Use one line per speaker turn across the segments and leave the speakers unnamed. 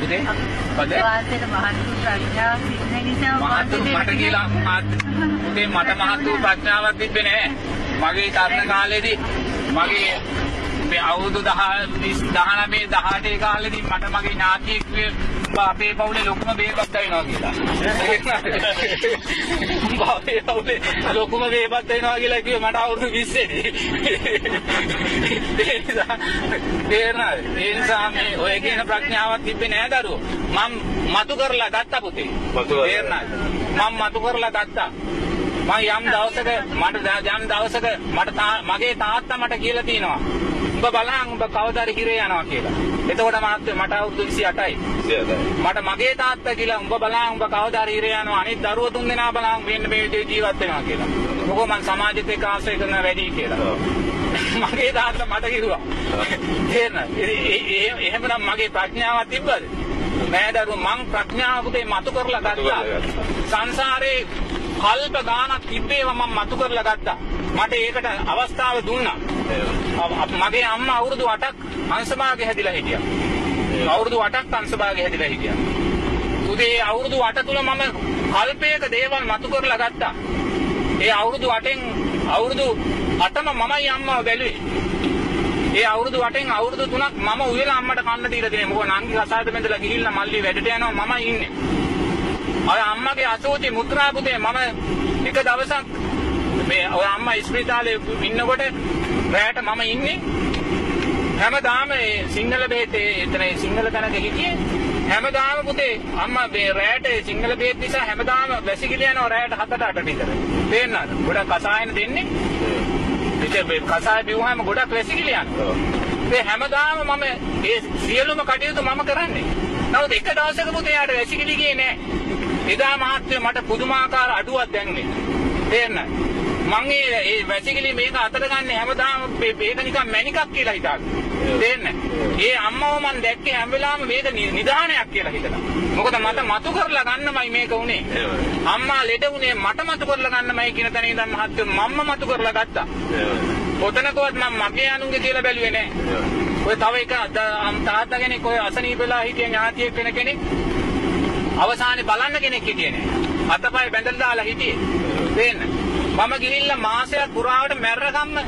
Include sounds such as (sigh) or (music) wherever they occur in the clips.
පුතේ? මොකද?
වාසයට මහත් වූ ප්‍රඥාව සිටින නිසා
මහත් මට කියලා මහත් පුතේ මට මහත් වූ ප්‍රඥාවක් තිබ්බේ නැහැ. මගේ තරුණ කාලේදී මගේ මේ අවුරුදු 10 19 18 කාලේදී මට මගේ ඥාතියෙක් අපේ පවුලේ ලොකුම බේබත් වෙනවා කියලා. උඹ අපේ පවුලේ ලොකුම බේබත් වෙනවා කියලා කිව්වේ මට අවුරුදු 20 දී. තේරෙනවද? ඒ නිසා මේ ඔය කියන ප්‍රඥාවක් තිබ්බේ නෑ දරුවෝ. මම මතු කරලා ගත්තා පුතේ. තේරෙනවද? මම මතු කරලා ගත්තා. මම යම් දවසක මට යම් දවසක මට මගේ තාත්තා මට කියලා තියෙනවා. උඹ බලහන් උඹ කවදාද හිරේ යනවා කියලා. එතකොට මහත්තයෝ මට අවුරුදු 28යි. මට මගේ තාත්තා කියලා උඹ බලහන් උඹ කවදාද හිරේ යනවා අනිත් දරුවෝ තුන් දෙනා බලහන් මෙන්න මේ ජීවත් වෙනවා කියලා. මොකෝ මං සමාජෙත් එක්ක ආශ්‍රය කරන වැඩි කියලා. මගේ තාත්තා මට කිව්වා. තේරෙනවද? එහෙමනම් මගේ ප්‍රඥාවක් තිබ්බද? නෑ දරුවෝ මං ප්‍රඥාව පුතේ මතු කරලා ගත්තා. සංසාරේ කල්ප ගානක් තිබ්බේව මම මතු කරලා ගත්තා. මට ඒකට අවස්ථාව දුන්නා. අ- අ- මගේ අම්මා අවුරුදු 8ක් අංශභාගය හැදිලා හිටියා. අවුරුදු 8ක් අංශභාගය හැදිලා හිටියා. උදේ අවුරුදු 8 තුල මම කල්පයක දේවල් මතු කරලා ගත්තා. ඒ අවුරුදු 8න් අවුරුදු 8ම මමයි අම්මව බැලුවේ. ඒ අවුරුදු 8න් අවුරුදු 3ක් මම උයලා අම්මට කන්න දීලා තියෙනවා. මොකද නංගි කසාද බඳලා ගිහිල්ලා මල්ලි වැඩට යනවා මමයි ඉන්නේ. අර අම්මගේ අසෝචි මුත්‍රා පුතේ මම එක දවසක් මේ ඔය අම්මා ඉස්පිරිතාලේ ඉන්නකොට රැයට මම ඉන්නේ හැමදාම ඒ සිංහල බේතේ එතන ඒ සිංහල තැනක හිටියේ හැමදාම පුතේ අම්මා මේ රැයට ඒ සිංහල බේත් නිසා හැමදාම වැසිකිලි යනවා රැයට 7ට 8ට විතර. තේරෙනවද? ගොඩක් කසායන දෙන්නේ. ඉතින් මේ කසාය බිව්වහම ගොඩක් වැසිකිලි යනවා. ඒ හැමදාම මම ඒ සියලුම කටයුතු මම කරන්නේ. නමුත් එක දවසක පුතේ යාට වැසිකිලි ගියේ නෑ. එදා මහත්තයෝ මට පුදුමාකාර අඩුවක් දැනුනේ. තේරෙනවද? මං ඒ ඒ වැසිකිලි මේක අතට ගන්න හැමදාම මේ- මේක නිකන් මැණිකක් කියලා හිතාගෙන. තේරෙන්නේ? ඒ අම්මව මං දැක්කේ හැම වෙලාවෙම මේක නි- නිධානයක් කියලා හිතලා. මොකද මට මතු කරලා ගන්නමයි මේක උනේ. අම්මා ලෙඩ උනේ මට මතු කරලා ගන්නමයි කියන තැන ඉඳන් මහත්තයෝ මම්ම මතු කරලා ගත්තා. ඔතනකවත් මම මගේ අනුන්ගේ කියලා බැලුවේ නෑ. ඔය තව එක ද- අම්- තාත්තා කෙනෙක් ඔය අසනීප වෙලා හිටිය ඥාතියෙක් වෙන කෙනෙක් අවසානයේ බලන්න කෙනෙක් හිටියේ නෑ. අතපය බැඳලා දාලා හිටියේ. තේන්න. මම ගිහිල්ලා මාසයක් පුරාවට මැරරගම්ම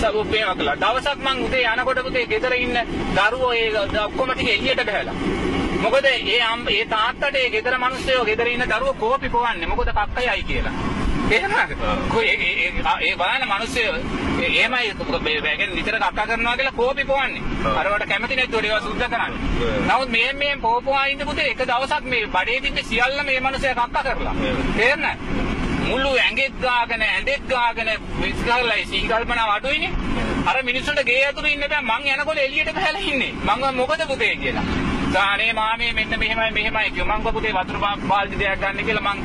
සබුපේම කළා. දවසක් මං උදේ යනකොට පුතේ ගෙදර ඉන්න දරුවෝ ඒ ඔක්කොම ටික එළියට බහැලා. මොකද ඒ අම් ඒ තාත්තට ඒ ගෙදර මිනිස්සුયો ගෙදර ඉන්න දරුවෝ කෝපි පොවන්නේ. මොකද කක්කයයි කියලා. එහෙමද? කොයි ඒ ඒ- ඒ- ඒ බලන්න මිනිස්සු එහෙමයි බෑගෙන් නිතර කක්කා කරනවා කියලා කෝපි පොවන්නේ. අරවට කැමති නැතුව ඒවා සුද්ධ කරන්නේ. නමුත් මේ මේ පොපුවා ඉන්න පුතේ එක දවසක් මේ බඩේ තිබ්බ සියල්ල මේ මිනිස්සයා කක්කා කරලා. තේරෙනවද? මුළු ඇඟෙත් ගාගෙන ඇඳෙත් ගාගෙන විස්කල්ලයි සීකල්පනාව අඩුයිනේ. අර මිනිස්සුන්ට ගේ ඇතුළේ ඉන්න බෑ මං යනකොට එළියට බහලා ඉන්නේ. මං මොකද පුතේ කියලා. සානේ මාමේ මෙන්න මෙහෙමයි මෙහෙමයි කිව්වා. මං පුතේ වතුර බාල්දි දෙයක් ගන්න කියලා මං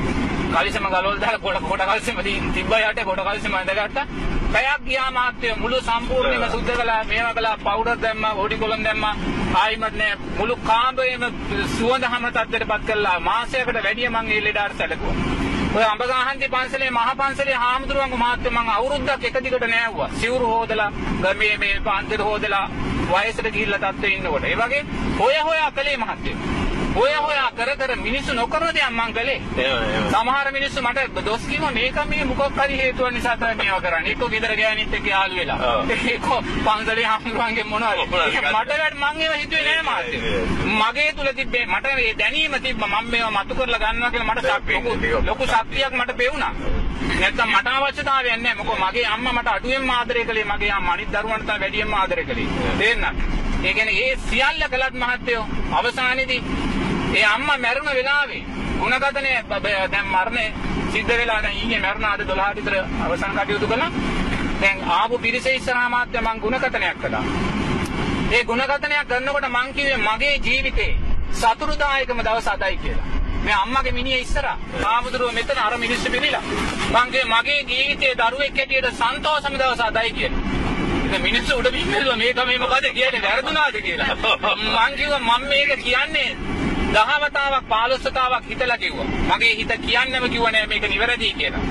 කලිසම ගලවලා දාලා කොට කොට කලිසම තිබ්බා යට කොට කලිසම ඇඳගත්තා. පැයක් ගියා මාත්‍ය මුළු සම්පූර්ණයෙන්ම සුද්ධ කළා මේවා කළා පවුඩර් දැම්මා ඕඩි කොලම් දැම්මා ආයිමත් නෑ මුළු කාමරේම සුවඳ හැම තත්ත්වයටපත් කළා මාසයකට වැඩිය මං ඒ ලෙඩාට සැලකුවා. ඔය අඹගහන්ති පන්සලේ මහ පන්සලේ හාමුදුරුවන්ගේ මහත්මයා මං අවුරුද්දක් එක දිගට නෑවුවා. සිවුරු හොදලා ගමේ මේ පන්සල හොදලා වයසට ගිහිල්ලා තත්ත්වෙ ඉන්නකොට. ඒ වගේ හොය හොයා කළේ මහත්මයා. හොය හොයා කර කර මිනිස්සු නොකරන දෙයක් මං කළේ. සමහර මිනිස්සු මට දොස් කිව්වා මේක මේ මොකක් හරි හේතුවක් නිසා තමයි මේවා කරන්නේ. එක්ක ගෙදර ගෑනිත් එක්ක යාළු වෙලා. එක්ක පන්සලේ හාමුදුරුවන්ගේ මොනවද? මට වැඩ මං ඒවා හිතුවේ නෑ මාත්‍ය. මගේ තුල තිබ්බේ මට මේ දැනීම තිබ්බා මම මේවා මතු කරලා ගන්නවා කියලා මට ලොකු ශක්තියක් මට පෙවුණා. නැත්තම් මට අවශ්‍යතාවයක් නැහැ. මොකද මගේ අම්මා මට අඩුවෙන්ම ආදරය කළේ මගේ අම්මා අනිත් දරුවන්ට තමයි වැඩියෙන්ම ආදරය කළේ. තේරෙනවද? ඒ කියන්නේ ඒ සියල්ල කළත් මහත්තයෝ අවසානයේදී ඒ අම්මා මැරුණ වෙලාවේ ගුණගතනේ දැන් මරණය සිද්ධ වෙලා දැන් ඊයේ මැරුණා අද 12 විතර අවසන් කටයුතු කළා. දැන් ආපු පිරිස ඉස්සරහා මාත්‍ය මම ගුණගතනයක් කළා. ඒ ගුණගතනයක් කරනකොට මං කිව්වේ මගේ ජීවිතේ සතුරුදායකම දවස අදයි කියලා. මේ අම්මගේ මිනිහ ඉස්සරහා ආමුදුරුව මෙතන අර මිනිස්සු බිනිලා. මං මගේ ජීවිතේ දරුවෙක් හැටියට සන්තෝෂම දවස අදයි කියලා. මිනිස්සු උඩ බිම්මෙල්ල මේක මේ මොකද කියන්නේ වැරදුනාද කියලා. මං කිව්වා මම මේක කියන්නේ දහවතාවක් 15 වතාවක් හිතලා කිව්වා. මගේ හිත කියන්නම කිව්ව නෑ මේක නිවැරදි කියලා.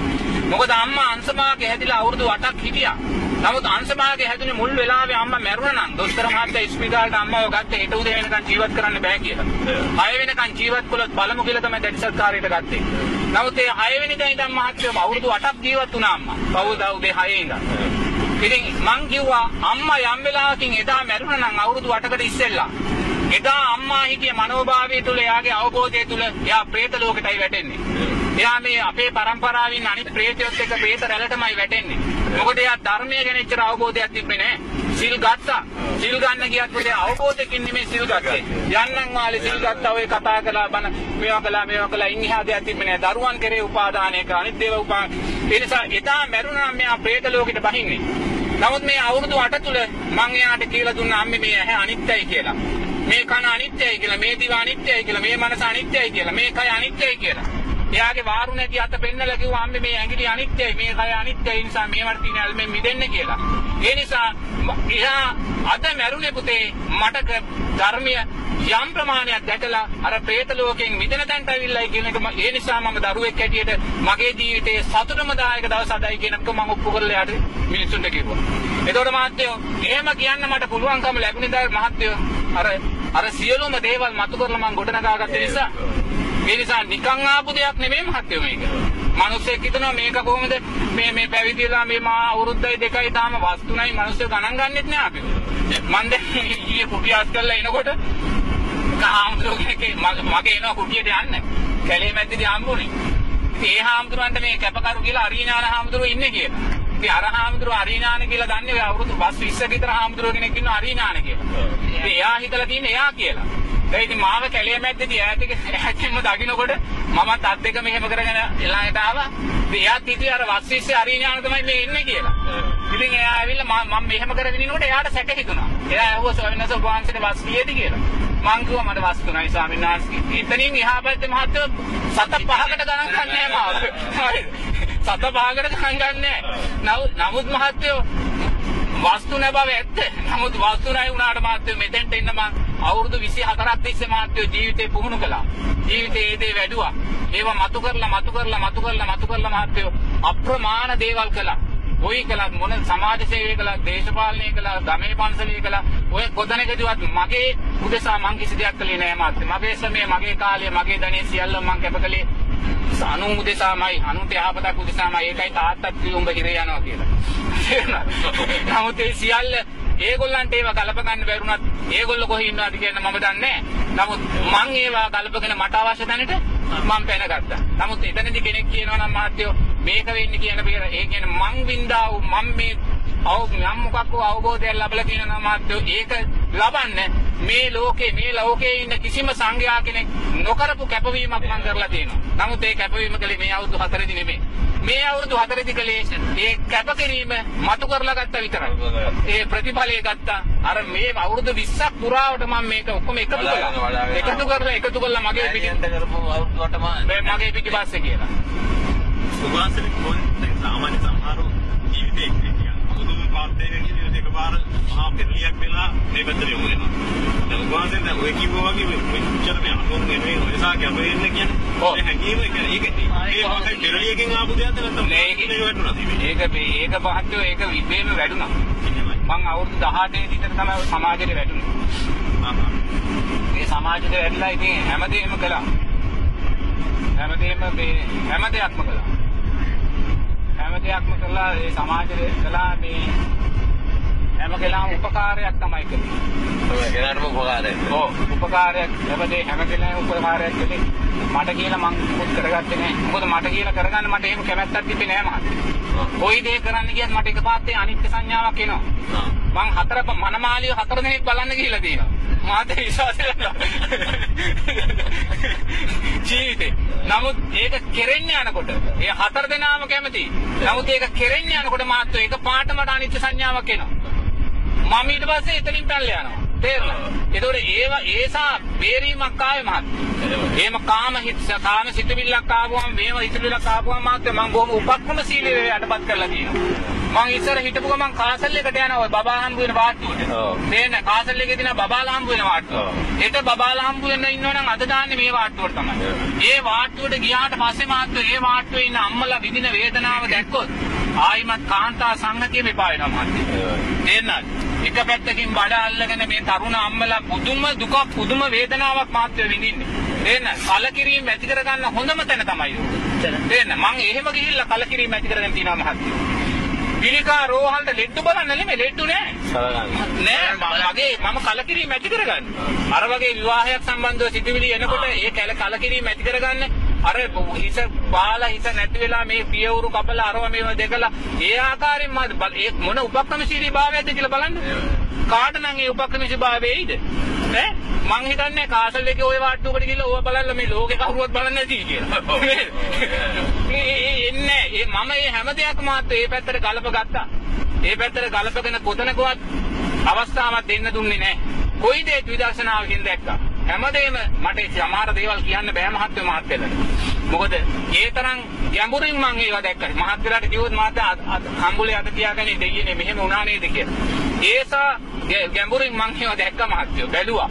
මොකද අම්මා අංශභාගයේ හැදිලා අවුරුදු 8ක් හිටියා. නමුත් අංශභාගයේ හැදුනේ මුල් වෙලාවේ අම්මා මැරුණා නම් දොස්තර මහත්තයා ඉස්පිරිතාලට අම්මව ගත්තේ හෙට උදේ වෙනකන් ජීවත් කරන්න බෑ කියලා. 6 වෙනකන් ජීවත් කළොත් බලමු කියලා තමයි දැඩි සත්කාරයට ගත්තේ. නමුත් ඒ 6 වෙනිදා ඉඳන් මහත්තයෝ අවුරුදු 8ක් ජීවත් වුණා අම්මා. පවුදා උදේ 6 ඉඳන්. ඉතින් මං කිව්වා අම්මා යම් වෙලාවකින් එදා මැරුණා නම් අවුරුදු 8කට ඉස්සෙල්ලා එදා අම්මා හිටිය මනෝභාවය තුළ එයාගේ අවබෝධය තුළ එයා ප්‍රේත ලෝකෙටයි වැටෙන්නේ. එයා මේ අපේ પરම්පරාවෙන් අනිත් ප්‍රේතයොත් එක්ක ප්‍රේත රැළටමයි වැටෙන්නේ. මොකද එයා ධර්මය ගැන එච්චර අවබෝධයක් තිබ්බේ නැහැ. සිල් ගත්තා. සිල් ගන්න ගියත් පස්සේ අවබෝධකින් නෙමෙයි සිල් ගත්තේ. යන්නන් වාලේ සිල් ගත්තා ඔය කතා කළා බන මේවා කළා මේවා කළා ඉන්හිහා දෙයක් තිබ්බේ නැහැ. දරුවන් කෙරේ උපාදානයක අනිත් දේව උපා. ඒ නිසා එදා මැරුණා නම් මෙයා ප්‍රේත ලෝකෙට බහින්නේ. නමුත් මේ අවුරුදු 8 තුල මං එයාට කියලා දුන්න අම්මේ මේ ඇහැ අනිත්‍යයි කියලා. මේ කන අනිත්‍යයි කියලා, මේ දිව අනිත්‍යයි කියලා, මේ මනස අනිත්‍යයි කියලා, මේ කය අනිත්‍යයි කියලා. එයාගේ වාරු නැති අත පෙන්නලා කිව්වා අම්මේ මේ ඇඟිලි අනිත්‍යයි, මේ කය අනිත්‍යයි නිසා මේවට තියෙන ඇල්මෙන් මිදෙන්න කියලා. ඒ නිසා ම- එයා අද මැරුණේ පුතේ මට ක- ධර්මය යම් ප්‍රමාණයක් දැකලා අර പ്രേත ලෝකයෙන් මිදෙන තැනට අවිල්ලයි කියන එක ම- ඒ නිසා මම දරුවෙක් හැටියට මගේ ජීවිතයේ සතුටම දායක දවස් අදයි කියන එක මම ඔප්පු කරලා යාට මිනිස්සුන්ට කිව්වා. එතකොට මහත්තයෝ එහෙම කියන්න මට පුළුවන්කම ලැබුණේ දා මහත්තයෝ අර අර සියලුම දේවල් මතු කරලා මම ගොඩනගාගත්ත නිසා ඒ නිසා නිකන් ආපු දෙයක් නෙමෙයි මහත්තයෝ මේක. මිනිස්සෙක් හිතනවා මේක කොහොමද මේ මේ පැවිදිලා මේ මා අවුරුද්දයි දෙකයි තාම වස්තුනයි මිනිස්සු ගණන් ගන්නෙත් නෑ අපි. මන් දැන් ඊයේ කුටියාස් කරලා එනකොට කාම්තුරුගේ මගේ එනවා කුටියට යන්න. කැලේ මැද්දේදී හම්බුනේ. ඉතින් ඒ හාමුදුරන්ට මේ කැපකරු කියලා අරිඥාන හාමුදුරුවෝ ඉන්නේ කියලා. ඉතින් අර හාමුදුරුවෝ අරිඥාන කියලා දන්නේ ඔය අවුරුදු 20 විතර හාමුදුරුවෝ කෙනෙක් ඉන්නවා අරිඥාන කියලා. ඉතින් එයා හිතලා තියෙන්නේ එයා කියලා. ඒ ඉතින් මාව කැලේ මැද්දේදී ඈතික ඈතින්ම දකින්නකොට මමත් අත් දෙක මෙහෙම කරගෙන එළායට ආවා. ඉතින් එයාත් හිතුවේ අර වස්විස්සේ අරිඥාන තමයි මේ ඉන්නේ කියලා. ඉතින් එයා ඇවිල්ලා මම මෙහෙම කරගෙන ඉනකොට එයාට සැක හිතුණා. එයා ඇහුවා ස්වාමීන් වහන්සේ ඔබ වහන්සේට වස් කීයද කියලා. මං කිව්වා මට වස් තුනයි ස්වාමීන් වහන්සේ. එතනින් එහා පැත්තේ මහත්තයෝ සත පහකට ගණන් ගන්නෑ මාව. හරිද? සත පහකට ගණන් ගන්නෑ. නමුත් නමුත් මහත්තයෝ වස්තු නැ බව ඇත්ත. නමුත් වස්තු නැයි වුණාට මහත්තයෝ මෙතෙන්ට එන්න මං අවුරුදු 24ක් තිස්සේ මහත්තයෝ ජීවිතේ පුහුණු කළා. ජීවිතේ ඒ දේ වැඩුවා. ඒවා මතු කරලා මතු කරලා මතු කරලා මතු කරලා මහත්තයෝ අප්‍රමාණ දේවල් කළා. කොයි කළත් මොන සමාජ සේවය කළත් දේශපාලනය කළා ගමේ පන්සලේ කළා ඔය කොතනකදවත් මගේ උදෙසා මං කිසි දෙයක් කළේ නෑ මාත් මගේ සමය මගේ කාලය මගේ ධනෙ සියල්ල මං කැප කළේ අනු උදෙසාමයි අනුන්ට යහපතක් උදෙසාමයි ඒකයි තාත්තත් කිව්ව උඹ හිරේ යනවා කියලා තේරුණාද? (laughs) නමුත් ඒ සියල්ල ඒගොල්ලන්ට ඒවා ගලප ගන්න බැරුණත් ඒගොල්ලෝ කොහේ ඉන්නවද කියන මම දන්නේ නමුත් මං ඒවා ගලපගෙන මට අවශ්‍ය තැනට මං පැනගත්තා. නමුත් එතනදි කෙනෙක් කියනවා නම් මහත්තයෝ මේක වෙන්නේ කියන බේර ඒ කියන්නේ මං වින්දා වූ මං මේ අව යම් මොකක් වූ අවබෝධයක් ලැබලා තියෙනවා මහත්තයෝ ඒක ලබන්න මේ ලෝකේ මේ ලෝකේ ඉන්න කිසිම සංඝයා කෙනෙක් නොකරපු කැපවීමක් මං කරලා තියෙනවා. නමුත් ඒ කැපවීම කලේ මේ අවුරුදු 4 නෙමෙයි. මේ අවුරුදු 4 දී කලේ ඒ කැපකිරීම මතු කරලා ගත්තා විතරයි. ඒ ප්‍රතිඵලය ගත්තා. අර මේ අවුරුදු 20ක් පුරාවට මම මේක ඔක්කොම එකතු කළා. එකතු කරලා එකතු කළා මගේ පිටි
ඇයන්ට කරපු අවුරුද්දටම
මගේ පිටිපස්සේ කියලා.
සුභාසන කොන් සාමාන්‍ය සමහරු ජීවිතේ කියන්නේ මුදුම පාත්තේ කියන එකපාර මහා පෙරලියක් වෙලා මේ පැත්තට යොමු වෙනවා. දැන් උභාසන දැන් ඔය කිව්වා වගේ මේ පිටචර මේ අනුන් නෙමෙයි ඔයසා කැප වෙන්න කියන්නේ.
ඔව්.
ඒ හැංගීම කියන්නේ ඒක ඒ මොකක්ද පෙරලියකින් ආපු දෙයක්ද නැත්නම්
නෑ,
මේක වැටුණාද මේ?
ඒක මේ- ඒක පහත්ව ඒක වැඩුණා.
එහෙමයි.
මං අවුරුදු 18 විතර තමයි සමාජයට වැටුනේ.
ආ ආ.
මේ සමාජයට වැටලා ඉතින් හැමදේම කළා. හැමදේම මේ හැම දෙයක්ම කළා. හැම දෙයක්ම කළා ඒ සමාජයට කළා මේ හැම කෙනාම උපකාරයක් තමයි කළේ.
ඔය කෙනාටම උපකාරයි.
ඔව් උපකාරයක් හැමදේ හැම කෙනාම උපකාරයක් කළේ. මට කියලා මං මුත් කරගත්තේ නෑ. මොකද මට කියලා කරගන්න මට එහෙම කැමැත්තක් තිබ්බේ නෑ මහත්තයා. කොයි දේ කරන්න ගියත් මට එකපාරට අනිත්‍ය සංඥාවක් එනවා. මං හතර මනමාලිය හතර දෙනෙක් බලන්න ගිහිල්ලා තියෙනවා. මාත් විශ්වාස ජීවිතේ. නමුත් ඒක කෙරෙන්න යනකොට ඒ හතර දෙනාම කැමති. නමුත් ඒක කෙරෙන්න යනකොට මාත් ඒක පාටමට අනිත්‍ය සංඥාවක් එනවා. මම ඊට පස්සේ එතනින් පැනලා යනවා. තේරෙනවද? ඒතකොට ඒව ඒසා බේරීමක් ආවේ මහත්. එහෙම කාම හිත කාම සිතවිල්ලක් ආවම මේව හිතවිල්ලක් ආවම මාත් මම බොහොම උපක්‍රම සීලයේ යටපත් කරලා තියෙනවා. මං ඉස්සර හිටපු ගමන් කාසල් එකට යනවා බබා හම්බ වෙන වාට්ටුවට.
ඔව්.
තේරෙන්නේ කාසල් එකේ තියෙන බබාලා හම්බ වෙන වාට්ටුව. ඒට බබාලා හම්බ වෙන්න ඉන්නවනම් අද දාන්නේ මේ වාට්ටුවට තමයි. ඒ වාට්ටුවට ගියාට පස්සේ මාත්තු ඒ වාට්ටුවේ ඉන්න අම්මලා විඳින වේදනාව දැක්කොත් ආයිමත් කාන්තා සංගතිය මෙපා වෙනවා. තේරෙනවද? එක පැත්තකින් බඩ අල්ලගෙන මේ තරුණ අම්මලා පුදුම දුකක් පුදුම වේදනාවක් මාත්‍ය විඳින්නේ. තේරෙනවද? කලකිරීම ඇති කරගන්න හොඳම තැන තමයි. තේරෙනවද? මං එහෙම ගිහිල්ලා කලකිරීම ඇති කරගෙන තියනවා මහත්තයා. පිළිකා රෝහලට ලෙඩ්ඩු බලන්න නෙමෙයි ලෙඩ්ඩු නෑ. නෑ මගේ මම කලකිරීම ඇති කරගන්න. අර වගේ විවාහයක් සම්බන්ධව සිතුවිලි එනකොට ඒ කල කලකිරීම ඇති කරගන්න අර හිස බාලා හිස නැති වෙලා මේ පියවරු කපලා අරව මේව දෙකලා ඒ ආකාරයෙන් මම බල- ඒ මොන උපක්‍රමශීලී භාවයක්ද කියලා බලන්න. කාට නම් ඒ උපක්‍රමශීලී භාවය එයිද? ඈ මං හිතන්නේ කාසල් එකේ ওই වාට්ටුවකට ගිහලා ඕව බලන්න මේ ලෝකේ කවුරුවත් බලන්නේ නැති කියලා. ඒ- ඒ- එන්නේ ඒ මම මේ හැම දෙයක්ම මාත් ඒ පැත්තට ගලප ගත්තා. ඒ පැත්තට ගලපගෙන කොතනකවත් අවස්ථාවක් දෙන්න දුන්නේ නැහැ. කොයි දෙයක් විදර්ශනාවකින් දැක්කා. හැමදේම මට සමහර දේවල් කියන්න බෑ මහත්මයා මහත්යලට. මොකද ඒ තරම් ගැඹුරින් මම ඒවා දැක්කා. මහත්යලාට කිව්වොත් මහත්යා හම්බුලේ අත තියාගෙන දෙයියනේ මෙහෙම වුණා නේද කියලා. ඒසා ගැ- ගැඹුරින් මම ඒවා දැක්කා මහත්යෝ බැලුවා.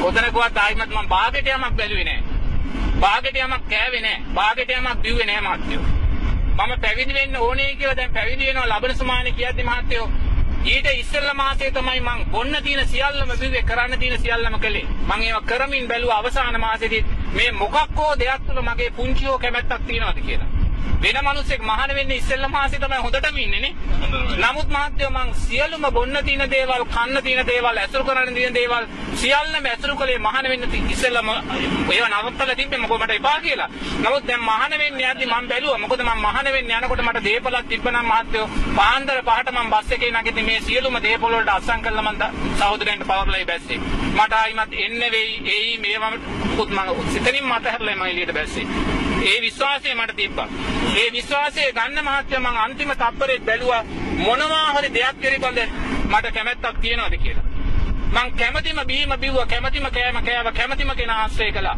කොතනකවත් ආයිමත් මම බාගෙට යමක් බැලුවේ නෑ. බාගෙට යමක් කෑවේ නෑ. බාගෙට යමක් බිව්වේ නෑ මහත්යෝ. මම පැවිදි වෙන්න ඕනේ කියලා දැන් පැවිදි වෙනවා ලබන සමානේ කියද්දි මහත්තයෝ ඊට ඉස්සෙල්ලා මාසේ තමයි මං බොන්න තියෙන සියල්ලම බිව්වේ කරන්න තියෙන සියල්ලම කළේ. මං ඒවා කරමින් බැලුවා අවසාන මාසෙදි මේ මොකක් හෝ දෙයක් තුළ මගේ පුංචි හෝ කැමැත්තක් තියෙනවද කියලා. වෙන මිනිස්සෙක් මහාන වෙන්නේ ඉස්සෙල්ලා මාසේ තමයි හොඳටම ඉන්නේ නේ. නමුත් මහත්තයෝ මං සියලුම බොන්න තියෙන දේවල් කන්න තියෙන දේවල් ඇසුරු කරන්න තියෙන දේවල් සියල්ලම ඇසුරු කළේ මහාන වෙන්න ඉස්සෙල්ලාම ඒව නවත්තලා තිබ්බේ මොකද මට එපා කියලා. නමුත් දැන් මහාන වෙන්න යද්දි මං බැලුවා. මොකද මං මහාන වෙන්න යනකොට මට දේපලක් තිබ්බනම් මහත්තයෝ පාන්දර පහට මං බස් එකේ නැගිටින් මේ සියලුම දේපල වලට අස්සම් කළා මං සහෝදරයන්ට පවර්ලයි බැස්සේ. මට ආයිමත් එන්න වෙයි එයි මේවම පුත් මං සිතනින් මත හැරලා මම එළියට බැස්සේ ඒ විශ්වාසය මට තිබ්බා. ඒ විශ්වාසය ගන්න මහත්ය මං අන්තිම තප්පරේ බැලුවා මොනවා හරි දෙයක් පිළිබඳ මට කැමැත්තක් තියනවද කියලා. මං කැමැතිම බීම බිව්වා කැමැතිම කෑම කෑවා කැමැතිම කෙනා ආශ්‍රය කළා.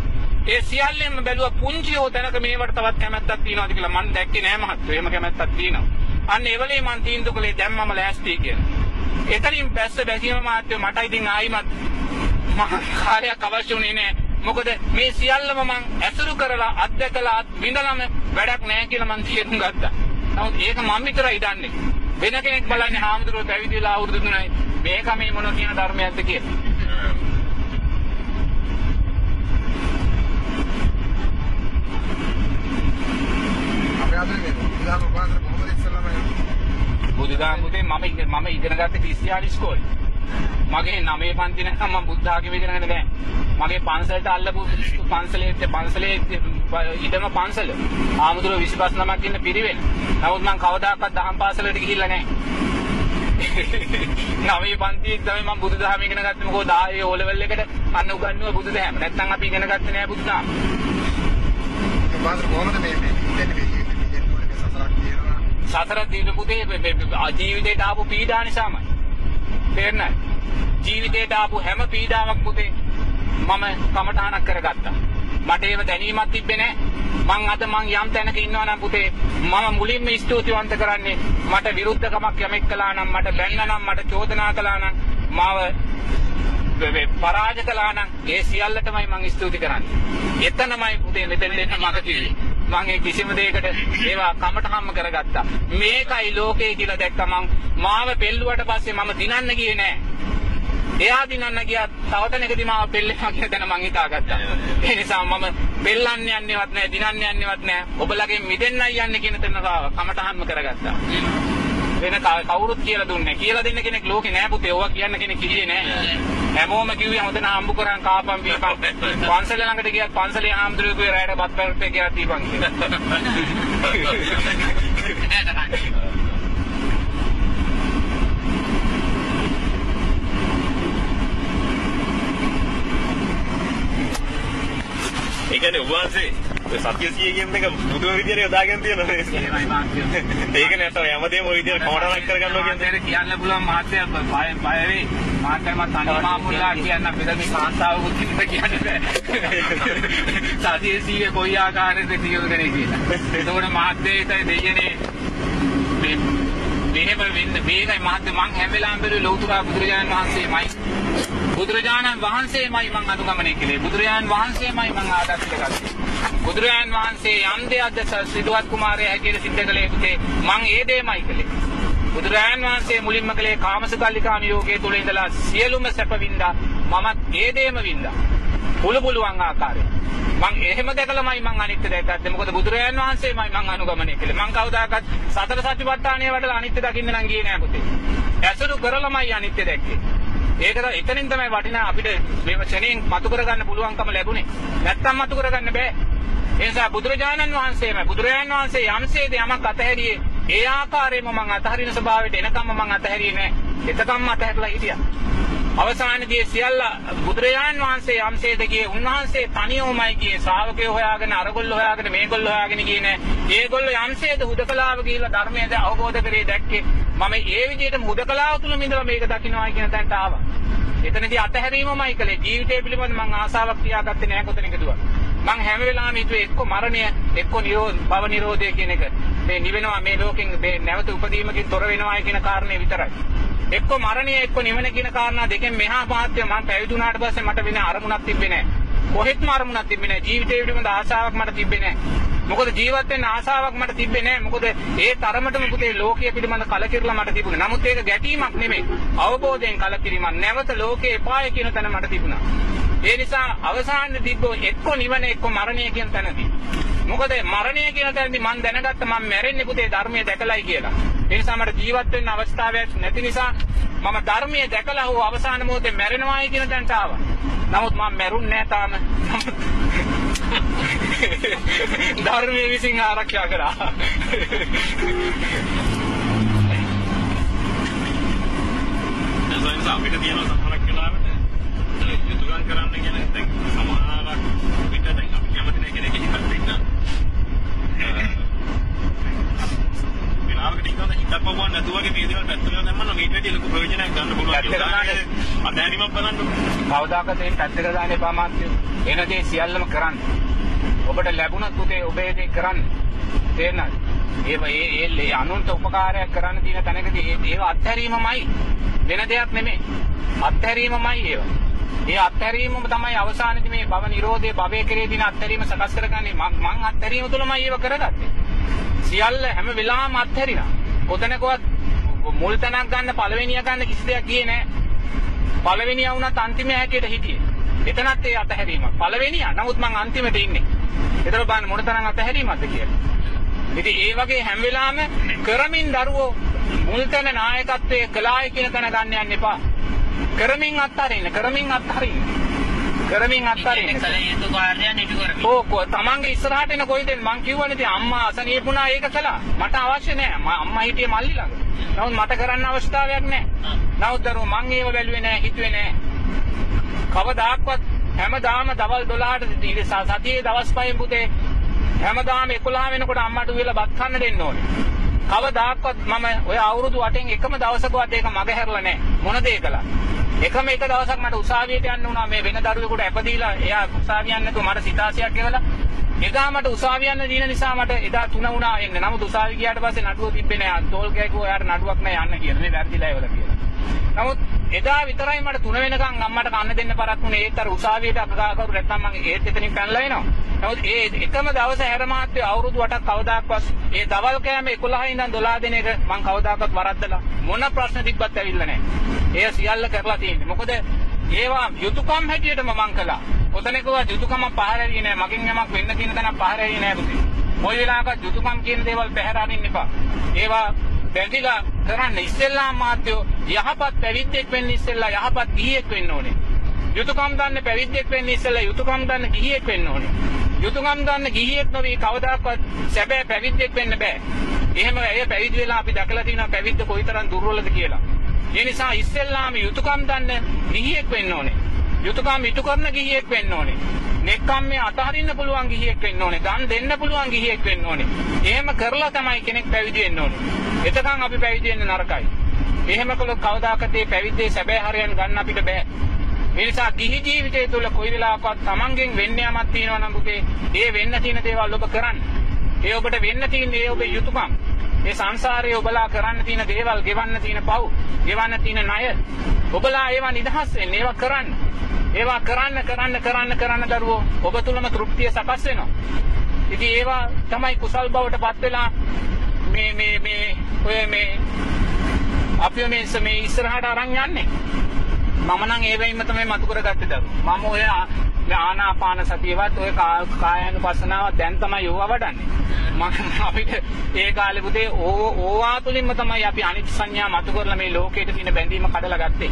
ඒ සියල්ලෙන්ම බැලුවා පුංචි හෝ තැනක මේවට තවත් කැමැත්තක් තියනවද කියලා මං දැක්කේ නෑ මහත්තයෝ. එහෙම කැමැත්තක් තියෙනවා. අන්න ඒ වෙලේ මං තීන්දුව කළේ දැන් මම ලෑස්ති කියලා. එතනින් බැස්ස බැසීම මහත්තයෝ මට ඉතින් ආයිමත් මහා කාර්යයක් අවශ්‍ය වුණේ නෑ. මොකද මේ සියල්ලම මං ඇසුරු කරලා අත්දැකලා අත් විඳලම වැඩක් නෑ කියලා මං තේරුම් ගත්තා. නමුත් ඒක මම විතරයි දන්නේ. වෙන කෙනෙක් බලන්නේ හාමුදුරුවෝ පැවිදි වෙලා අවුරුදු තුනයි මේක මේ මොන කියන ධර්මයක්ද කියලා.
අපේ අතේ මේ බුදුදහම උපාසක කොහොමද ඉස්සෙල්ලාම
බුදුදහම පුතේ මම ඉගෙන මම ඉගෙන ගත්තේ ක්‍රිස්තියානි ඉස්කෝලේ. මගේ නවයේ පන්ති නැත්නම් මම බුද්ධ ආගම ඉගෙන ගන්න බෑ. මගේ පන්සලට අල්ලපු පන්සලේ පන්සලේ ඉදම පන්සල. ආමුදුර 25 නමක් ඉන්න පිරිවෙන. නමුත් මම කවදාකවත් දහම් පාසලට ගිහිල්ලා නැහැ. (laughs) නවයේ පන්තියේ තමයි මම බුදුදහම ඉගෙන ගත්තේ මොකද 10 ඕ ලෙවල් එකට අන්න උගන්වුව බුදුදහම. නැත්නම් අපි ඉගෙන ගත්තේ නෑ බුදුදහම. සතර දින පුතේ ජීවිතේට ආපු පීඩා නිසාමයි. තේරෙනවද? ජීවිතේට ආපු හැම පීඩාවක් පුතේ මම කමඨාණක් කරගත්තා. මට ඒව දැනීමක් තිබ්බේ නැහැ. මං අද මං යම් තැනක ඉන්නවා නම් පුතේ මම මුලින්ම ස්තුතිවන්ත කරන්නේ මට විරුද්ධකමක් යමෙක් කළා නම් මට බැන්න නම් මට චෝදනා කළා නම් මාව වේ- වේ- පරාජ කළා නම් ඒ සියල්ලටමයි මං ස්තුති කරන්නේ. එතනමයි පුතේ මෙතන දෙන්න මට කිව්වේ. මං ඒ කිසිම දෙයකට ඒවා කමටහම්ම කරගත්තා. මේකයි ලෝකේ කියලා දැක්ක මං මාව පෙල්ලුවට පස්සේ මම දිනන්න ගියේ නෑ. එයා දිනන්න ගියා තව තැනකදී මාව පෙල්ලෙනවා කියන තැන මං හිතාගත්තා. ඒ නිසා මම පෙල්ලන්න යන්නේවත් නෑ දිනන්න යන්නේවත් නෑ. ඔබලගෙන් මිදෙන්නයි යන්නේ කියන තැන කමටහම්ම කරගත්තා. වෙන කව- කවුරුත් කියලා දුන්නේ කියලා දෙන්න කෙනෙක් ලෝකේ නෑ පුතේ. ඕවා කියන්න කෙනෙක් කිව්වේ නෑ. හැමෝම කිව්වේ හොඳට හම්බ කරන් කාපම් බීපම්. පන්සල ළඟට ගියත් පන්සලේ හාමුදුරුවෝ කිව්වේ රැයට බත් පැරට් එක කියලා දීපන් කියලා. (laughs)
ඒ කියන්නේ උන්වහන්සේ ඔය සත්‍ය සිය කියන එක බුදුම විදියට යොදාගෙන තියෙනවා. ඒක නැත්තම් හැමදේම ওই විදියට කවදාවත් කරගන්නවා කියන්නේ.
කියන්න පුළුවන් මාත්‍ය බය බය වෙයි. මාත්‍යම තනි මාමුලා කියන්න බෙද මේ කාන්තාවකුත් කිව්ව කියන්නේ. සතියේ සීවේ කොයි ආකාරයකද තියෝදනේ කියලා. එතකොට මාත්‍යයට දෙයනේ මේ මෙහෙම වෙන්න මේකයි මහත්ම මං හැම වෙලාවෙම බැලුවේ ලෞතුරා බුදුරජාණන් වහන්සේමයි බුදුරජාණන් වහන්සේමයි මං අනුගමනය කළේ. බුදුරජාණන් වහන්සේමයි මං ආදර්ශ ගත්තේ බුදුරජාණන් වහන්සේ යම් දෙයක්ද සිදුවත් කුමාරයා හැටියට සිද්ධ කළේ පුතේ මං ඒ දෙයමයි කළේ. බුදුරජාණන් වහන්සේ මුලින්ම කළේ කාමසුකල්ලිකානුയോഗයේ තුල ඉඳලා සියලුම සැප වින්දා මමත් ඒ දෙයම වින්දා. පුළු පුළුවන් ආකාරයෙන්. මං එහෙම දැකලාමයි මං අනිත්‍ය දැක්කත් මොකද බුදුරජාණන් වහන්සේමයි මං අනුගමනය කළේ. මං කවදාකවත් සතර සතිපට්ඨානය වඩලා අනිත්‍ය දකින්න නම් ගියේ නෑ පුතේ. ඇසුරු කරලාමයි අනිත්‍ය දැක්කේ. ඒක තමයි එතනින් තමයි වටිනා අපිට මේ ක්ෂණයෙන් මතු කරගන්න පුළුවන්කම ලැබුණේ. නැත්තම් මතු කරගන්න බෑ. ඒ නිසා බුදුරජාණන් වහන්සේම බුදුරජාණන් වහන්සේ යම්සේද යමක් අතහැරියේ ඒ ආකාරයෙන්ම මං අතහරින ස්වභාවයට එනකම්ම මං අතහැරියේ නෑ. එතකම්ම අතහැරලා හිටියා. අවසානයේදී සියල්ල බුදුරජාණන් වහන්සේ යම්සේද කියේ උන්වහන්සේ තනියමයි කියේ ශ්‍රාවකයෝ හොයාගෙන අරගොල්ලෝ හොයාගෙන මේගොල්ලෝ හොයාගෙන ගියේ නෑ. ඒගොල්ලෝ යම්සේද හුදකලාව ගිහිල්ලා ධර්මයද අවබෝධ කරේ දැක්කේ. මම ඒ විදිහටම හුදකලාව තුල ඉඳලා මේක දකින්නයි කියන තැනට ආවා. එතනදී අතහැරීමමයි කළේ ජීවිතය පිළිබඳ මං ආසාවක් තියාගත්තේ නෑ කොතනක දුවා. මං හැම වෙලාවෙම හිතුවේ එක්ක මරණය එක්ක නිරෝධ භව නිරෝධය කියන එක මේ නිවෙනවා මේ ලෝකෙන් මේ නැවත උපදීමකින් තොර වෙනවා කියන කාරණේ විතරයි. එක්ක මරණය එක්ක නිවන කියන කාරණා දෙකෙන් මෙහා මාත්‍ය මම පැවිදි වුණාට පස්සේ මට වෙන අරමුණක් තිබ්බේ නැහැ. කොහෙත්ම අරමුණක් තිබ්බේ නැහැ. ජීවිතේ පිළිබඳ ආශාවක් මට තිබ්බේ නැහැ. මොකද ජීවත් වෙන්න ආශාවක් මට තිබ්බේ නැහැ. මොකද ඒ තරමටම පුතේ ලෝකයේ පිළිබඳ කලකිරලා මට තිබුණේ. නමුත් ඒක ගැටීමක් නෙමෙයි. අවබෝධයෙන් කලකිරීමක්. නැවත ලෝකේ එපාය කියන තැන මට තිබුණා. ඒ නිසා අවසානයේ තිබ්බෝ එක්ක නිවන එක්ක මරණය කියන තැනදී. මොකද මරණය කියන තැනදී මම දැනගත්ත මම මැරෙන්නේ පුතේ ධර්මයේ දැකලයි කියලා. ඒ නිසා මට ජීවත් වෙන්න අවස්ථාවක් නැති නිසා මම ධර්මයේ දැකලා හෝ අවසාන මොහොතේ මැරෙනවායි කියන තැනට ආවා. නමුත් මම මැරුන්නේ නැහැ තාම. (laughs) ධර්මයේ විසින් ආරක්ෂා කරා.
ඒ නිසා අපිට තියෙන සමහරක් වෙලාවට යුතුයකම් කරන්න කියන දැන් සමහරක් පිට දැන් අපි කැමති නැහැ කෙනෙක් හිතක් වෙන්න. වෙලාවකට ඉන්නවද හිතක් පවුවා නැතුවගේ මේ දේවල් පැත්තට දැම්මම මේක වැඩි ලොකු ප්‍රයෝජනයක් ගන්න පුළුවන්.
දාන්න.
අධ්‍යයනයක් බලන්න.
කවදාකවත් ඒ පැත්තකට දාන්න එපා මාත්‍යෝ. එන දේ සියල්ලම කරන්න. ඔබට ලැබුණත් පුතේ ඔබේ දේ කරන්න. තේරෙනවද? ඒ ඒ ඒ අනුන්ට උපකාරයක් කරන්න තියෙන තැනකදී ඒව අත්හැරීමමයි වෙන දෙයක් නෙමෙයි. අත්හැරීමමයි ඒව. ඒ අත්හැරීමම තමයි අවසානයේදී මේ භව නිරෝධයේ භවයේ කෙරේ දින අත්හැරීම සකස් කරගන්නේ. මං මං අත්හැරීම තුළමයි ඒව කරගත්තේ. සියල්ල හැම වෙලාවෙම අත්හැරිනා. කොතනකවත් මුල් තැනක් ගන්න පළවෙනිය ගන්න කිසි දෙයක් ගියේ නෑ. පළවෙනිය වුණත් අන්තිම හැටියට හිටියේ. එතනත් ඒ අතහැරීම. පළවෙනිය. නමුත් මං අන්තිමට ඉන්නේ. ඒතර බලන්න මොන තරම් අතහැරීමක්ද කියලා. ඉතින් ඒ වගේ හැම වෙලාවෙම කරමින් දරුවෝ මුල් තැන නායකත්වයේ කලාය කියන තැන ගන්න යන්න එපා. කරමින් අත්හරින්න, කරමින් අත්හරින්න. කරමින් අත්හරින්න.
කල යුතු කාර්යයන් ඉටු කරමි.
ඕ කො- තමන්ගේ ඉස්සරහට එන කොයිද මං කිව්වනේ ඉතින් අම්මා අසනීපුණා ඒක කළා. මට අවශ්‍ය නෑ. මම අම්මා හිටියේ මල්ලි ළඟ. නමුත් මට කරන්න අවස්ථාවක් නෑ. නමුත් දරුවෝ මං ඒව බැලුවේ නෑ, හිතුවේ නෑ. කවදාක්වත් හැමදාම දවල් 12ට ඉතින් සතියේ දවස් පහෙන් පුතේ හැමදාම 11 වෙනකොට අම්මට උයලා බත් කන්න දෙන්න ඕනේ. කවදාක්වත් මම ඔය අවුරුදු 8න් එකම දවසකවත් ඒක මග හැරලා නැහැ. මොන දේ කළා. එකම එක දවසක් මට උසාවියට යන්න වුණා මේ වෙන දරුවෙකුට ඇපදීලා එයා උසාවිය යන්න නැතුව මට සිතාසියක් ගෙවලා එදා මට උසාවිය යන්න දින නිසා මට එදා තුන වුණා එන්න. නමුත් උසාවිය ගියාට පස්සේ නඩුව තිබ්බේ නෑ. තෝල් ගෑකුවා එයාට නඩුවක් නෑ යන්න කියලා. මේ වැරදිලා ඒවල කියලා. නමුත් එදා විතරයි මට තුන වෙනකන් අම්මට කන්න දෙන්න පරක් වුණේ ඒත් අර උසාවියට අගාකරු නැත්තම් මම ඒත් එතනින් පැනලා එනවා. නමුත් ඒ එකම දවස හැර මාත්‍ය අවුරුදු 8ක් කවදාක්වත් ඒ දවල් කෑම 11 ඉඳන් 12 දින එක මම කවදාකවත් වරද්දලා මොන ප්‍රශ්න තිබ්බත් ඇවිල්ලා නැහැ. ඒ සියල්ල කරලා තියෙන්නේ. මොකද ඒවා යුතුයකම් හැටියටම මම කළා. ඔතනකවත් යුතුයකම පහර ඇරියේ නැහැ. මගෙන් යමක් වෙන්න තියෙන තැනක් පහර ඇරියේ නැහැ පුතේ. මොයි වෙලාවකත් යුතුයකම් කියන දේවල් පැහැර අරින්න එපා. ඒවා බැඳිලා කරන්න ඉස්සෙල්ලා මාත්‍යෝ යහපත් පැවිද්දෙක් වෙන්න ඉස්සෙල්ලා යහපත් ගිහියෙක් වෙන්න ඕනේ. යුතුයකම් දන්න පැවිද්දෙක් වෙන්න ඉස්සෙල්ලා යුතුයකම් දන්න ගිහියෙක් වෙන්න ඕනේ. යුතුයකම් දන්න ගිහියෙක් නොවි කවදාකවත් සැබෑ පැවිද්දෙක් වෙන්න බෑ. එහෙම ඇය පැවිදි වෙලා අපි දැකලා තියෙනවා පැවිද්ද කොයිතරම් දුර්වලද කියලා. ඒ නිසා ඉස්සෙල්ලාම යුතුයකම් දන්න ගිහියෙක් වෙන්න ඕනේ. යුතුයකම් ඉටු කරන ගිහියෙක් වෙන්න ඕනේ. නෙක්කම් මේ අතහරින්න පුළුවන් ගිහියෙක් වෙන්න ඕනේ. දන් දෙන්න පුළුවන් ගිහියෙක් වෙන්න ඕනේ. එහෙම කරලා තමයි කෙනෙක් පැවිදි වෙන්න ඕනේ. එතකන් අපි පැවිදි වෙන්න නරකයි. එහෙම කළොත් කවදාකද මේ පැවිද්දේ සැබෑ හරයන් ගන්න අපිට බෑ. ඒ නිසා ගිහි ජීවිතය තුළ කොයි වෙලාවකවත් Tamanගෙන් වෙන්න යමක් තියෙනවා නම් පුතේ, ඒ වෙන්න තියෙන දේවල් ඔබ කරන්න. ඒ ඔබට වෙන්න තියෙන ඒ ඔබේ යුතුයකම්. ඒ සංසාරයේ ඔබලා කරන්න තියෙන දේවල්, ගෙවන්න තියෙන පව්, ගෙවන්න තියෙන ණය. ඔබලා ඒවා නිදහස් වෙන්න, ඒවා කරන්න. ඒවා කරන්න කරන්න කරන්න කරන්න දරුවෝ ඔබ තුලම තෘප්තිය සකස් වෙනවා. ඉතින් ඒවා තමයි කුසල් බවට පත් වෙලා මේ මේ මේ ඔය මේ අපි මේ ස- මේ ඉස්සරහට අරන් යන්නේ. මම නම් ඒ වෙයින්ම තමයි මතු කරගත්තේ දරුවෝ. මම ඔය ආ- මේ ආනාපාන සතියවත් ඔය කායानुපස්සනාව දැන් තමයි යෝවා වඩන්නේ. මම (laughs) අපිට ඒ කාලේ පුතේ ඕවා තුලින්ම තමයි අපි අනිත් සංඥා මතු කරලා මේ ලෝකයට තියෙන බැඳීම කඩලා ගත්තේ.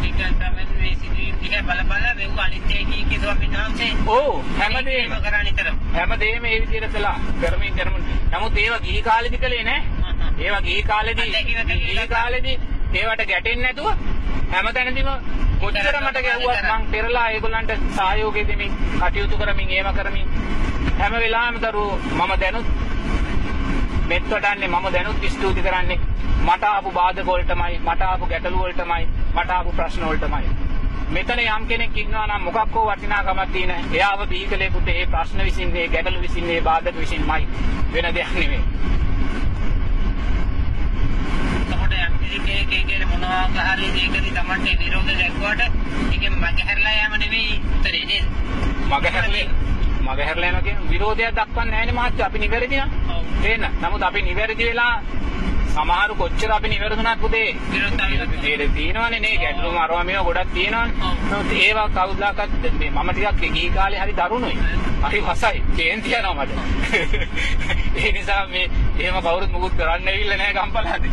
මේ
හැමදේම. හැමදේම ඒ විදිහට කළා. කරමින් කරමින්. නමුත් ඒවා ගිහි කාලෙදි කළේ නෑ. ඒවා ගිහි කාලෙදි ගිහි කාලෙදි ඒවට ගැටෙන්නේ නැතුව හැමතැනදීම කොච්චර මට ගැහුවත් මං පෙරලා ඒගොල්ලන්ට සහයෝගය දෙමින් කටයුතු කරමින් ඒව කරමින් හැම වෙලාවෙම දරුවෝ මම දැනුත් මෙත් වඩන්නේ මම දැනුත් ස්තුති කරන්නේ මට ආපු බාධක වලටමයි මට ආපු ගැටලු වලටමයි මට ආපු ප්‍රශ්න වලටමයි. මෙතන යම් කෙනෙක් ඉන්නවා නම් මොකක් හෝ වටිනාකමක් තියෙන එයාව බීකලේකට ඒ ප්‍රශ්න විසින් ඒ ගැටලු විසින් ඒ බාධක විසින්මයි වෙන දෙයක් නෙමෙයි.
එතකොට යම් කෙනෙක් ඒකේ මොනවා හරි දෙයකදී Tamante නිරෝධ දැක්වට ඒකෙන් මගහැරලා යෑම නෙවෙයි උත්තරේ නේද?
මග හැරලේ මග හැරලා යනවා කියන විරෝධයක් දක්වන්නේ නැහැ නේ මහත්තයා අපි නිවැරදි නම්. තේන්න නමුත් අපි නිවැරදි වෙලා සමහරු කොච්චර අපි නිවැරදුනත් පුතේ තියෙනවනේ නේ. ගැටලු මරවා මේවා ගොඩක් තියෙනවනේ. ඒවා කවුදාකත් මේ මම ටිකක් ගිහි කාලේ හරි දරුණුයි. හරි වසයි. කේන්ති යනවා මට. ඒ නිසා මේ එහෙම කවුරුත් මුකුත් කරන්න ඇවිල්ලා නැහැ ගම්පලහදී.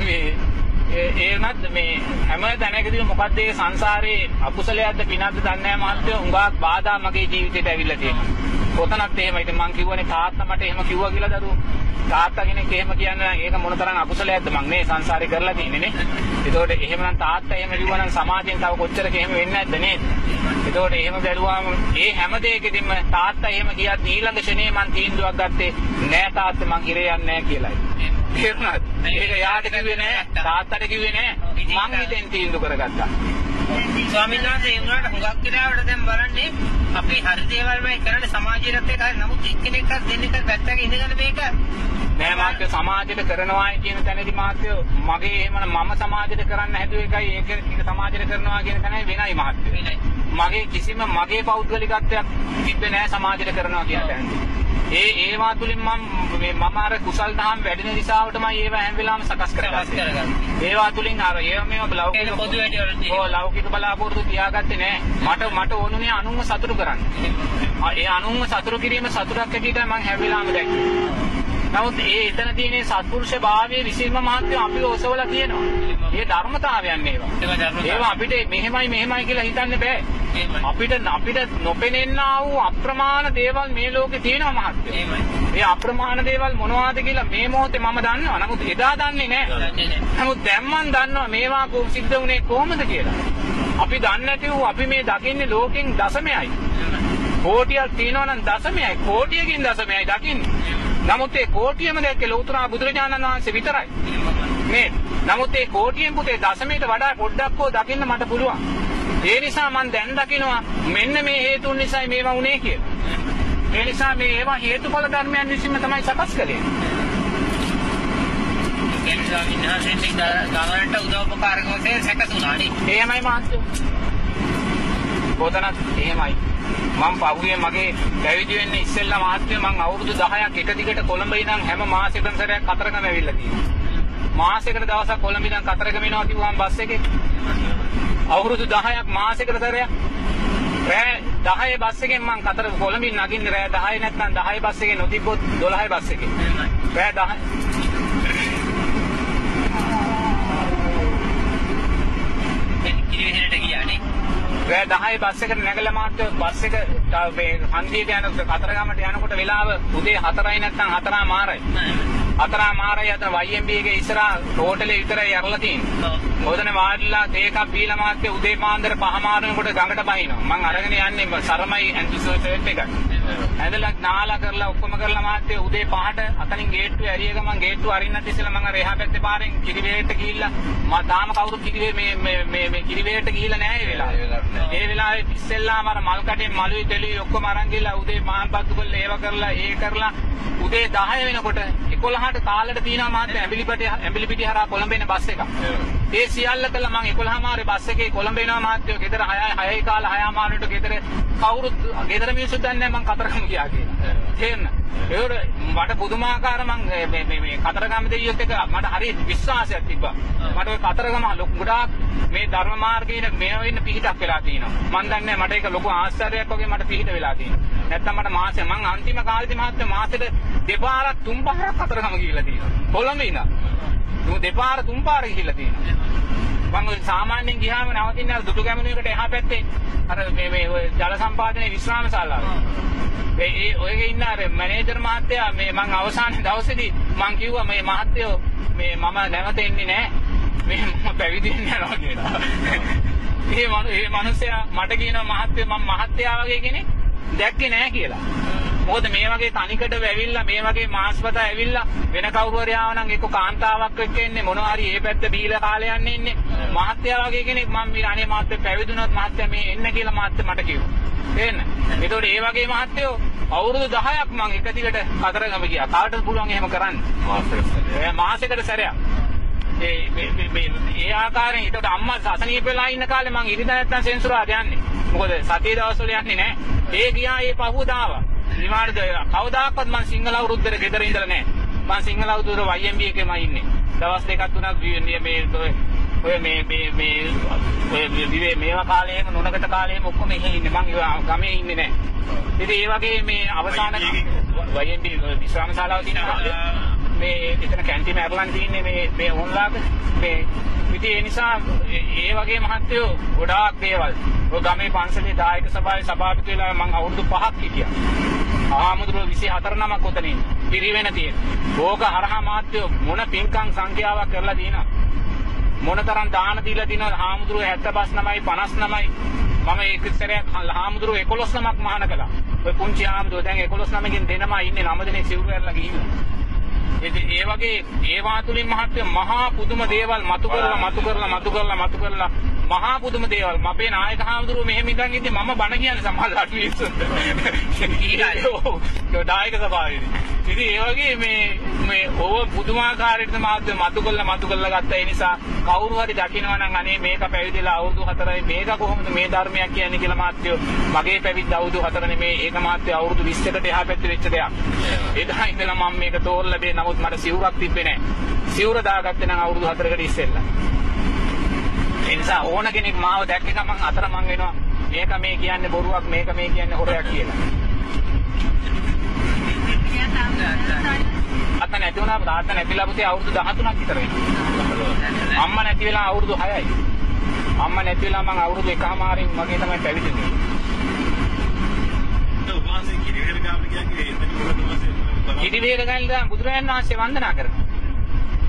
මේ ඒ ඒ වුණත් මේ හැම තැනකදීම මොකද්ද ඒ සංසාරේ අකුසලයක්ද පිනක්ද දන්නේ නැහැ මහත්තයෝ. උඟාක් බාධා මගේ ජීවිතේට ඇවිල්ලා තියෙනවා කොතනත් එහෙම ඉතින් මං කිව්වනේ තාත්තා මට එහෙම කිව්වා කියලා දරුවෝ. තාත්තා කෙනෙක් එහෙම කියන්නේ නම් ඒක මොනතරම් අකුසලයක්ද මං මේ සංසාරේ කරලා තියෙන්නේ නේ. ඒතකොට එහෙමනම් තාත්තා එහෙම කිව්වා නම් සමාජයෙන් තව කොච්චරක එහෙම වෙන්නේ නැද්ද නේද ඒතකොට එහෙම බැලුවාම ඒ හැම දෙයකදීම තාත්තා එහෙම කියත් ඊළඟ ෂනේ මං තීන්දුවක් ගත්තේ නෑ තාත්තා මං ඉරේ යන්නේ නෑ කියලායි. තේරුණාද ඒක යාට කිව්වේ නෑ. තාත්තට. කිව්වේ නෑ. මං හිතෙන් තීන්දුව කරගත්තා
ස්වාමීන් වහන්සේ ඒ වුණාට හුඟක් වෙලාවට දැන් බලන්නේ අපි හරි දේවල් මේ කරන්නේ සමාජයත් එක්ක හරි නමුත් එක්කෙනෙක්වත් දෙන්නෙක්වත් පැත්තක ඉඳගෙන මේක
නෑ මාත්‍ය සමාජයට කරනවා කියන තැනදී මාත්‍ය මගේ එහෙම මම සමාජයට කරන්න හැදුව එකයි ඒක ඒක සමාජයට කරනවා කියන තැනයි වෙනයි
වෙනයි.
මගේ කිසිම මගේ පෞද්ගලිකත්වයක් තිබ්බේ නෑ සමාජයට කරනවා කියන තැනදී ඒ ඒවා තුලින් මම මේ මම අර කුසල් දහම් වැඩෙන දිශාවටමයි ඒවා හැම වෙලාවෙම සකස්
කරගන්න.
ඒවා තුලින් අර ඒව මේව ලෞකික
පොදු වැඩි වලදී.
ඔව් ලෞකික බලාපොරොත්තු තියාගත්තේ නෑ මට මට ඕනුනේ අනුන්ව සතුටු කරන්න ඒ අනුන්ව සතුටු කිරීම සතුටක් ඇටියට මම හැම වෙලාවෙම දැක්කේ. නමුත් ඒ එතන තියෙන සත්පුරුෂ භාවයේ විසින්ම මහත්වය අපිව ඔසවලා තියෙනවා. මේ ධර්මතාවයන් ඒවා. ඒවා අපිට මෙහෙමයි මෙහෙමයි කියලා හිතන්න බෑ. අපිට අපිට නොපෙනෙන්නා වූ අප්‍රමාණ දේවල් මේ ලෝකේ තියෙනවා මහත්වය.
එහෙමයි.
ඒ අප්‍රමාණ දේවල් මොනවද කියලා මේ මොහොතේ මම දන්නවා. නමුත් එදා දන්නේ නෑ. නමුත් දැන් මම දන්නවා මේවා සිද්ධ වුණේ කොහොමද කියලා. අපි දන්නේ නැති වූ අපි මේ දකින්නේ ලෝකෙන් දශමයයි. කෝටියක් තියෙනවා නම් දශමයයි. කෝටියකින් දශමයයි දකින්නේ. නමුත් ඒ කෝටියම දැක්කේ ලෞතර බුදුරජාණන් වහන්සේ විතරයි. මේ නමුත් ඒ කෝටියෙන් පුතේ දශමයට වඩා පොඩ්ඩක් හෝ දකින්න මට පුළුවන්. ඒ නිසා මම දැන් දකිනවා මෙන්න මේ හේතුන් නිසායි මේවා වුනේ කියලා. ඒ නිසා මේ ඒවා හේතුඵල ධර්මයන් විසින්ම තමයි සකස් කළේ.
ඒ ස්වාමීන් වහන්සේට ගමනට උදව් උපකාරක වශයෙන් සැකසුණානේ.
එහෙමයි මහත්තයෝ. කොතනත් එහෙමයි. මම පහුගිය මගේ පැවිදි වෙන්න ඉස්සෙල්ලා මහත්තයෝ මම අවුරුදු 10ක් එක දිගට කොළඹ ඉඳන් හැම මාසෙකම සැරයක් කතරගම ඇවිල්ලා තියෙනවා. මාසෙකට දවසක් කොළඹ ඉඳන් කතරගම එනවා කිව්වම බස් එකේ. අවුරුදු 10ක් මාසෙකට සැරයක්. රෑ 10 බස් එකෙන් මම කතර කොළඹින් නගින්නේ රෑ 10 නැත්නම් 10 බස් එකේ නොතිබ්බොත් 12 බස් එකේ. රෑ 10 රෑ 10 බස් එකට නැගලා මාත් බස් එක ත- මේ හන්දියට යන කතරගමට යනකොට වෙලාව උදේ 4යි නැත්නම් 4 මාරයි. 4 මාරයි අතන YMB එකේ ඉස්සරහා හෝටලේ විතරයි යරලා තියෙන්නේ. මොකදනේ වාඩිලා තේ එකක් බීලා මාත් උදේ පාන්දර 5 මාරනකොට ගඟට බහිනවා. මං අරගෙන යන්නේ සරමයි ඇන්ටිසර්ට් එකක්. ඇඳලා නාලා කරලා ඔක්කොම කරලා මාත්‍ය උදේ 5ට අතනින් ගේට්ටුවේ ඇරිය ගමන් ගේට්ටුව අරින්නත් ඉස්සෙල්ලා මම අර එහා පැත්තේ පාරෙන් කිරිවේට ගිහිල්ලා මම තාම කවුරුත් කිරිවේ මේ මේ මේ මේ කිරිවේට ගිහිල්ලා නැහැ ඒ වෙලාවේ. ඒ වෙලාවේ ඉස්සෙල්ලාම අර මල් කටේ මලුයි දෙලුයි ඔක්කොම අරන් ගිහලා උදේ මහන් පත්තු කරලා ඒව කරලා ඒ කරලා උදේ 10 වෙනකොට 11ට කාලෙට තියෙනවා මාත්‍ය ඇඹිලිපිට ඇඹිලිපිටි හරහා කොළඹ එන බස් එකක්. ඒ සියල්ල කළා මම 11 මාරේ බස් එකේ කොළඹ එනවා මාත්‍යෝ ගෙදර 6යි 6යි කාලා 6 මාරේට ගෙදර කවුරුත් ගෙදර මිනිස්සු දන්නේ නැහැ මං කතරගම ගියා කියලා. තේරෙන. ඒකට මට පුදුමාකාර මං මේ මේ මේ කතරගම දෙයියොත් එක මට හරි විශ්වාසයක් තිබ්බා. මට ඔය කතරගම ලොකු ගොඩාක් මේ ධර්ම මාර්ගයේ මේ වෙන්න පිහිටක් වෙලා තියෙනවා. මං දන්නේ නැහැ, මට ඒක ලොකු ආශ්චර්යයක් වගේ මට පිහිට වෙලා තියෙනවා. නැත්තම් මට මාසෙ මං අන්තිම කාලේදී මහත්තයා මාසෙට දෙපාරක් තුන් පාරක් කතරගම ගිහිල්ලා තියෙනවා. කොළඹ ඉඳන්. තුන් දෙපාර තුන් පාර ගිහිල්ලා තියෙනවා. මම ඔය සාමාන්‍යයෙන් ගියාම නවතින්නේ අර දුටු ගැමුණුවකට එහා පැත්තේ අර මේ මේ ඔය ජල සම්පාදනයේ විශ්‍රාම ශාලාව. ඒ ඒ ඔයගේ ඉන්න අර මැනේජර් මහත්තයා මේ මං අවසාන (laughs) දවසේදී මං කිව්වා මේ මහත්තයෝ මේ මම නැවත එන්නේ නැහැ. මේ මම පැවිදි වෙන්න යනවා කියලා. (laughs) ඒ මනු ඒ මිනිස්සයා මට කියනවා මහත්තයෝ මම මහත්තයා වගේ කෙනෙක් දැක්කේ නැහැ කියලා. මොකද මේ වගේ තනිකඩ වැවිලා මේ වගේ මාස්පත ඇවිල්ලා වෙන කවුරු හරි ආවනම් එක්ක කාන්තාවක් එක්ක එන්නේ මොනවා හරි ඒ පැත්ත බීලා කාලේ යන්නේ ඉන්නේ මහත්තයා වගේ කෙනෙක් මම මේ අනේ මහත්තයා පැවිදුණොත් මහත්තයා මේ එන්න කියලා මහත්තයා මට කිව්වා තේන්න එතකොට ඒ වගේ මහත්තයෝ අවුරුදු 10ක් මම එක දිගට කතරගම ගියා කාටද පුළුවන් එහෙම කරන්න මාසෙකට සැරයක් ඒ ඒ ආකාරයෙන් ඒකට අම්මා සසනීප වෙලා ඉන්න කාලේ මං ඉරිදා නැත්තම් සෙන්සුරාද යන්නේ. මොකද සතිය දවස්වල යන්නේ නැහැ. ඒ ගියා ඒ පහුවදාව. නිවාඩද කවදාකවත් මං සිංහල අවුරුද්දේ ගෙදර ඉඳලා නැහැ. මං සිංහල අවුරුද්දේ YMB එකේම ඉන්නේ. දවස් දෙකක් තුනක් මේ ඔය- මේ මේ මේ ඔය විවේ මේවා කාලේම නොනකට කාලේම ඔක්කොම එහෙ ඉන්නේ. මං ගමේ ඉන්නේ නැහැ. ඉතින් ඒ වගේ මේ අවසාන YMB විශ්‍රාම ශාලාව තියෙනවා. මේ එතන කැන්ටිම ඇරලන් තියන්නේ මේ මේ ඕන්ලාක මේ ඉතින් ඒ නිසා ඒ වගේ මහත්තයෝ ගොඩාක් දේවල් ඔය ගමේ පන්සලේ දායක සභාවේ සභාපති වෙලා මම අවුරුදු 5ක් හිටියා. ආමුදුර 24 නමක් උතනින් පිරිවෙන තියෙන. ඕක හරහා මහත්තයෝ මොන පින්කම් සංඛ්‍යාවක් කරලා දිනා. මොනතරම් දාන දීලා දිනවද හාමුදුරුවෝ 75 නමයි 50 නමයි මම ඒක සැරයක් හාමුදුරුවෝ 11 නමක් මහාන කළා. ඔය පුංචි හාමුදුරුවෝ දැන් 11 නමකින් දෙනම ඉන්නේ නම දෙනේ සිවුරු ඇරලා ගිහිල්ලා. ඉතින් ඒ වගේ ඒවා තුලින් මහත්ය මහා පුදුම දේවල් මතු කරලා මතු කරලා මතු කරලා මතු කරලා මහා පුදුම දේවල්. මපේ නායක හාමුදුරුවෝ මෙහෙම ඉඳන් ඉඳි මම බණ කියන්නේ සමහරවිට මිනිස්සුන්ට ඒ නායක සභාවේදී. ඉතින් ඒ වගේ මේ මේ ඕව පුදුමාකාරයට මහත්ය මතු කරලා මතු කරලා ගත්ත ඒ නිසා කවුරු හරි දකිනවා නම් අනේ මේක පැවිදිලා අවුරුදු 4යි මේක කොහොමද මේ ධර්මයක් කියන්නේ කියලා මහත්ය මගේ පැවිද්ද අවුරුදු 4 නෙමේ ඒක මහත්ය අවුරුදු 20කට එහා පැත්තේ වෙච්ච දෙයක්. එදා ඉඳලා මම මේක තෝරලා දෙන්න නමුත් මට සිවුරක් තිබ්බේ නැහැ. සිවුර දාගත්තේ නම් අවුරුදු 4කට ඉස්සෙල්ලා. ඒ නිසා ඕන කෙනෙක් මාව දැක්ක ගමන් අතර මං වෙනවා. මේක මේ කියන්නේ බොරුවක් මේක මේ කියන්නේ හොරයක් කියලා. අත නැති වුණා තාත්තා නැතිලා පුතේ අවුරුදු 13ක් විතර වෙනවා. අම්මා නැති වෙලා අවුරුදු 6යි. අම්මා නැති වෙලා මං අවුරුදු එකමාරින් මගේ තමයි පැවිදි වෙන්නේ.
උපාසක කිරිවෙල ගාවට කියන්නේ එතන මොකද මාසේ
ඉදි වේග ගල්ලා බුදුරජාණන් වහන්සේ වන්දනා කරනවා.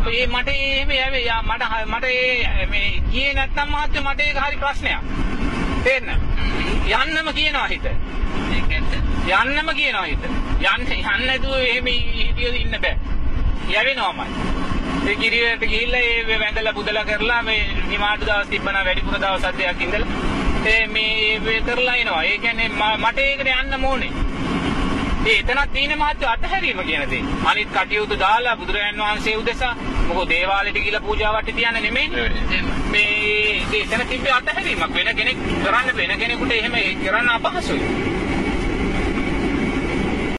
ඒ මට එහෙම යවේ යා මට මට ඒ මේ ගියේ නැත්තම් මහත්තයා මට ඒක හරි ප්‍රශ්නයක්. තේරෙනවද? යන්නම කියනවා හිත. යන්නම කියනවා හිත. යන්න යන්න නැතුව එහෙම හිතියද ඉන්න බෑ. යවෙනවමයි. ඒ කිරියට ගිහිල්ලා ඒ වැඳලා පුදලා කරලා මේ නිමාඩු දවස් තිබ්බනම් වැඩිපුර දවස් අධ්‍යයක් ඉඳලා ඒ මේ මේ කරලා එනවා. ඒ කියන්නේ ම- මට ඒකට යන්න ඕනේ. ඒ එතනක් තියෙන මාත්‍ය අතහැරීම කියන දේ. අනිත් කටයුතු දාලා බුදුරජාන් වහන්සේ උදෙසා මොකද දේවාලෙට ගිහිල්ලා පූජාවට තියන්න නෙමෙයි. මේ ඒ එතන තිබ්බේ අතහැරීමක් වෙන කෙනෙක් කරන්න වෙන කෙනෙකුට එහෙම කරන්න අපහසුයි.